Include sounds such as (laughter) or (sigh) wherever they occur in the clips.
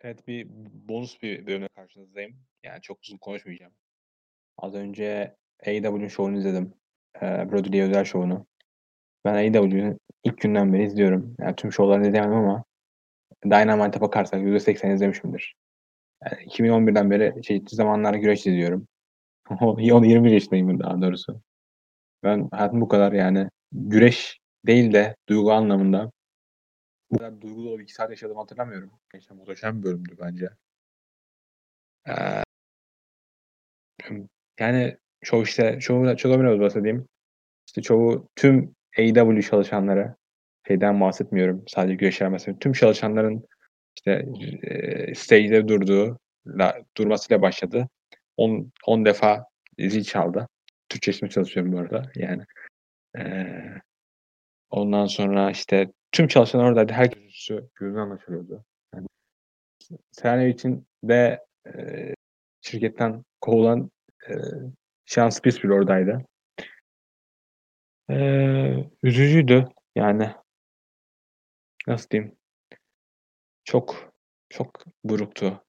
Evet, bir bonus bir bölümle karşınızdayım. Yani çok uzun konuşmayacağım. Az önce AEW'nin şovunu izledim. Eee, Brody Lee özel şovunu. Ben AEW'yu ilk günden beri izliyorum. Yani tüm şovlarını izleyemedim ama Dynamite'a bakarsak %80 izlemişimdir. Yani 2011'den beri çeşitli zamanlarda güreş izliyorum. (laughs) O 21 yaşındayım daha doğrusu. Ben hayatım bu kadar yani güreş değil de duygu anlamında bu kadar duygu dolu bir 2 saat yaşadığımı hatırlamıyorum. Gerçekten muhteşem bir bölümdü bence. Eee yani çoğu işte çoğu biraz bahsedeyim. İşte çoğu tüm AEW çalışanları şeyden bahsetmiyorum. Sadece güreşler mesela. Tüm çalışanların işte eee, stage'de durduğu la, durmasıyla başladı. 10 10 defa zil çaldı. Türkçesini çalışıyorum bu arada. Yani eee, ondan sonra işte tüm çalışanlar oradaydı. Herkes gözünden anlaşılıyordu. Yani, için de eee, şirketten kovulan eee Sean Spears bile oradaydı. Eee, üzücüydü. Yani nasıl diyeyim? Çok çok buruktu.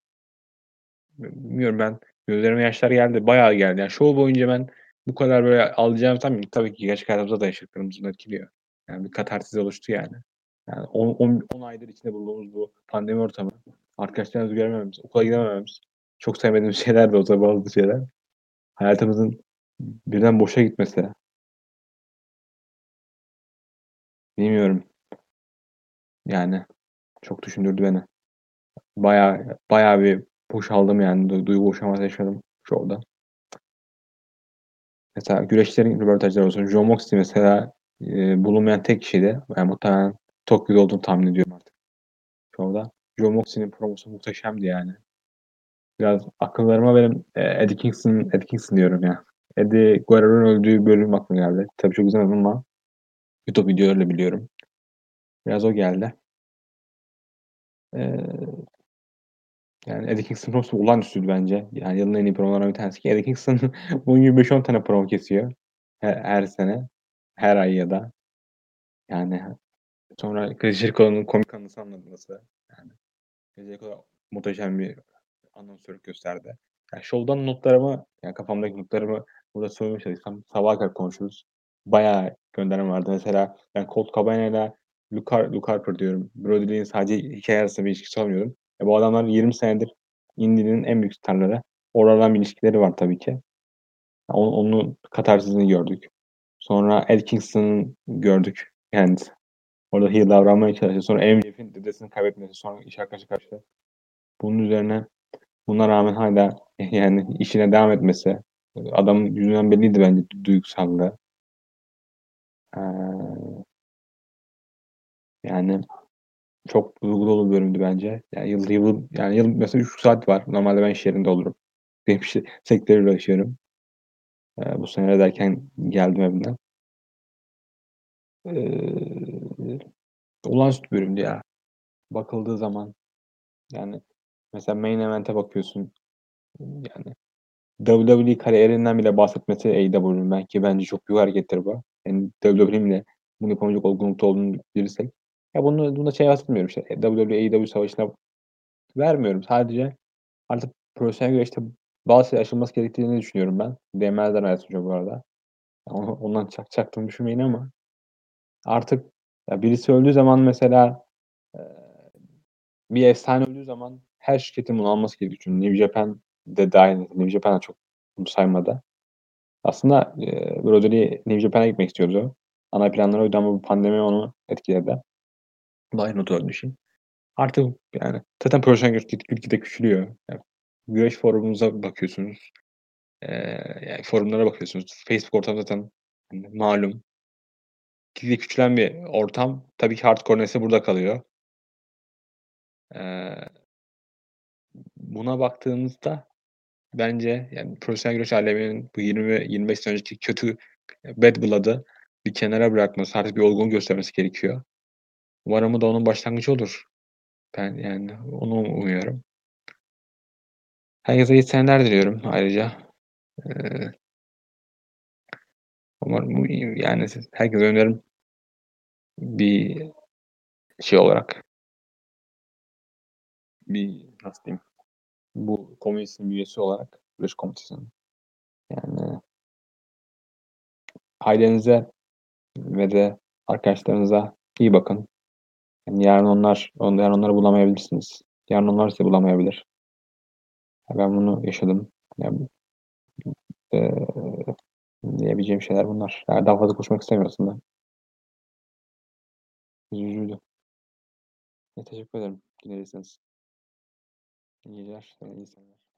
Bilmiyorum ben gözlerime yaşlar geldi. Bayağı geldi. Yani show boyunca ben bu kadar böyle alacağımı sanmıyorum. Tabii ki gerçek hayatımızda da yaşadıklarımız bunu etkiliyor. Yani bir katarsis oluştu yani. Yani 10, 10, 10 aydır içinde bulunduğumuz bu pandemi ortamı, arkadaşlarımızı göremememiz, okula gidemememiz, çok sevmediğimiz (laughs) şeyler de olsa bazı şeyler. Hayatımızın birden boşa gitmesi. Bilmiyorum. Yani çok düşündürdü beni. Bayağı bayağı bir boşaldım yani. Du duygu boşalması yaşadım şovda. Mesela güreşçilerin röportajları olsun. Jon Moxley mesela eee, bulunmayan tek kişiydi. Yani muhtemelen Tokyo'da olduğunu tahmin ediyorum artık şovda. Jon Moxley'nin promosu muhteşemdi yani. Biraz akıllarıma benim eee, Eddie Kingston, Eddie Kingston diyorum ya. Eddie Guerrero'nun öldüğü bölüm aklıma geldi. Tabii çok izlemedim ama YouTube videolarıyla biliyorum. Biraz o geldi. Eee yani Eddie Kingston promosu olağanüstüydü bence. Yani yılın en iyi promolarından bir tanesi ki Eddie Kingston bunun gibi 5-10 tane promo kesiyor. Her, her sene. Her ay ya da. Yani sonra Jericho'nun komik anısı anlatması. Yani Jericho muhteşem bir anonsörlük gösterdi. Yani şovdan notlarımı, yani kafamdaki notlarımı burada söylemeye çalışsam sabaha kadar konuşuruz. Bayağı gönderme vardı. Mesela ben Colt Cabana ile Luke, Har- Luke Harper diyorum. Brody sadece hikaye arasında bir ilişkisi olmuyorum. E bu adamlar 20 senedir Indie'nin en büyük starları. Oradan bir ilişkileri var tabii ki. Onun, onun katarsisini gördük. Sonra Ed gördük. Yani orada heel davranmaya çalışıyor. Sonra MJF'in dedesini kaybetmesi. Sonra iş arkadaşı kaçtı. Bunun üzerine buna rağmen hala (laughs) yani işine devam etmesi. Adamın yüzünden belliydi bence duygusallığı. Ee, yani çok duygu dolu bir bölümdü bence. Yani yıl, yıl, yani yıl mesela 3 saat var. Normalde ben iş yerinde olurum. Benim işte sektörle. Ee, bu sene derken geldim evimden. Ee, olağanüstü bölümdü ya. Bakıldığı zaman yani mesela main event'e bakıyorsun. Yani WWE kariyerinden bile bahsetmesi AEW'nin belki bence çok büyük harekettir bu. Yani WWE'nin bile bunu yapamayacak olgunlukta olduğunu bilirsek. Ya bunu bunda şey bahsetmiyorum işte. WWE AEW savaşına vermiyorum. Sadece artık profesyonel güreşte bazı şeyler aşılması gerektiğini düşünüyorum ben. DM'den ayrıca bu arada. Ondan çak, çaktığımı düşünmeyin ama artık ya birisi öldüğü zaman mesela bir efsane öldüğü zaman her şirketin bunu alması gerekiyor. Çünkü New Japan de dahil. New Japan da çok bunu saymadı. Aslında e, Brody New Japan'a gitmek istiyordu. Ana planları oydu ama bu pandemi onu etkiledi. Dahil not öldüğü. Artık yani zaten güreş gitgide küçülüyor. Yani, güreş forumunuza bakıyorsunuz. Ee, yani forumlara bakıyorsunuz. Facebook ortam zaten malum. Gitgide küçülen bir ortam. Tabii ki hardcore nesli burada kalıyor. Ee, buna baktığımızda bence yani profesyonel güreş aleminin bu 20-25 sene önceki kötü bad blood'ı bir kenara bırakması, artık bir olgun göstermesi gerekiyor. Umarım da onun başlangıcı olur. Ben yani onu umuyorum. Herkese iyi seneler diliyorum ayrıca. Ee, umarım yani herkese öneririm bir şey olarak bir nasıl diyeyim, bu komünitenin bir üyesi olarak, Barış Komitesi'nin. Yani ailenize ve de arkadaşlarınıza iyi bakın. Yani yarın onlar yarın onları bulamayabilirsiniz. Yarın onlar sizi bulamayabilir. Ben bunu yaşadım. Yani, eee, diyebileceğim şeyler bunlar. Yani daha fazla konuşmak istemiyorum aslında. Üzücüydü. E, teşekkür ederim dinlediyseniz. İyi geceler, iyi seneler.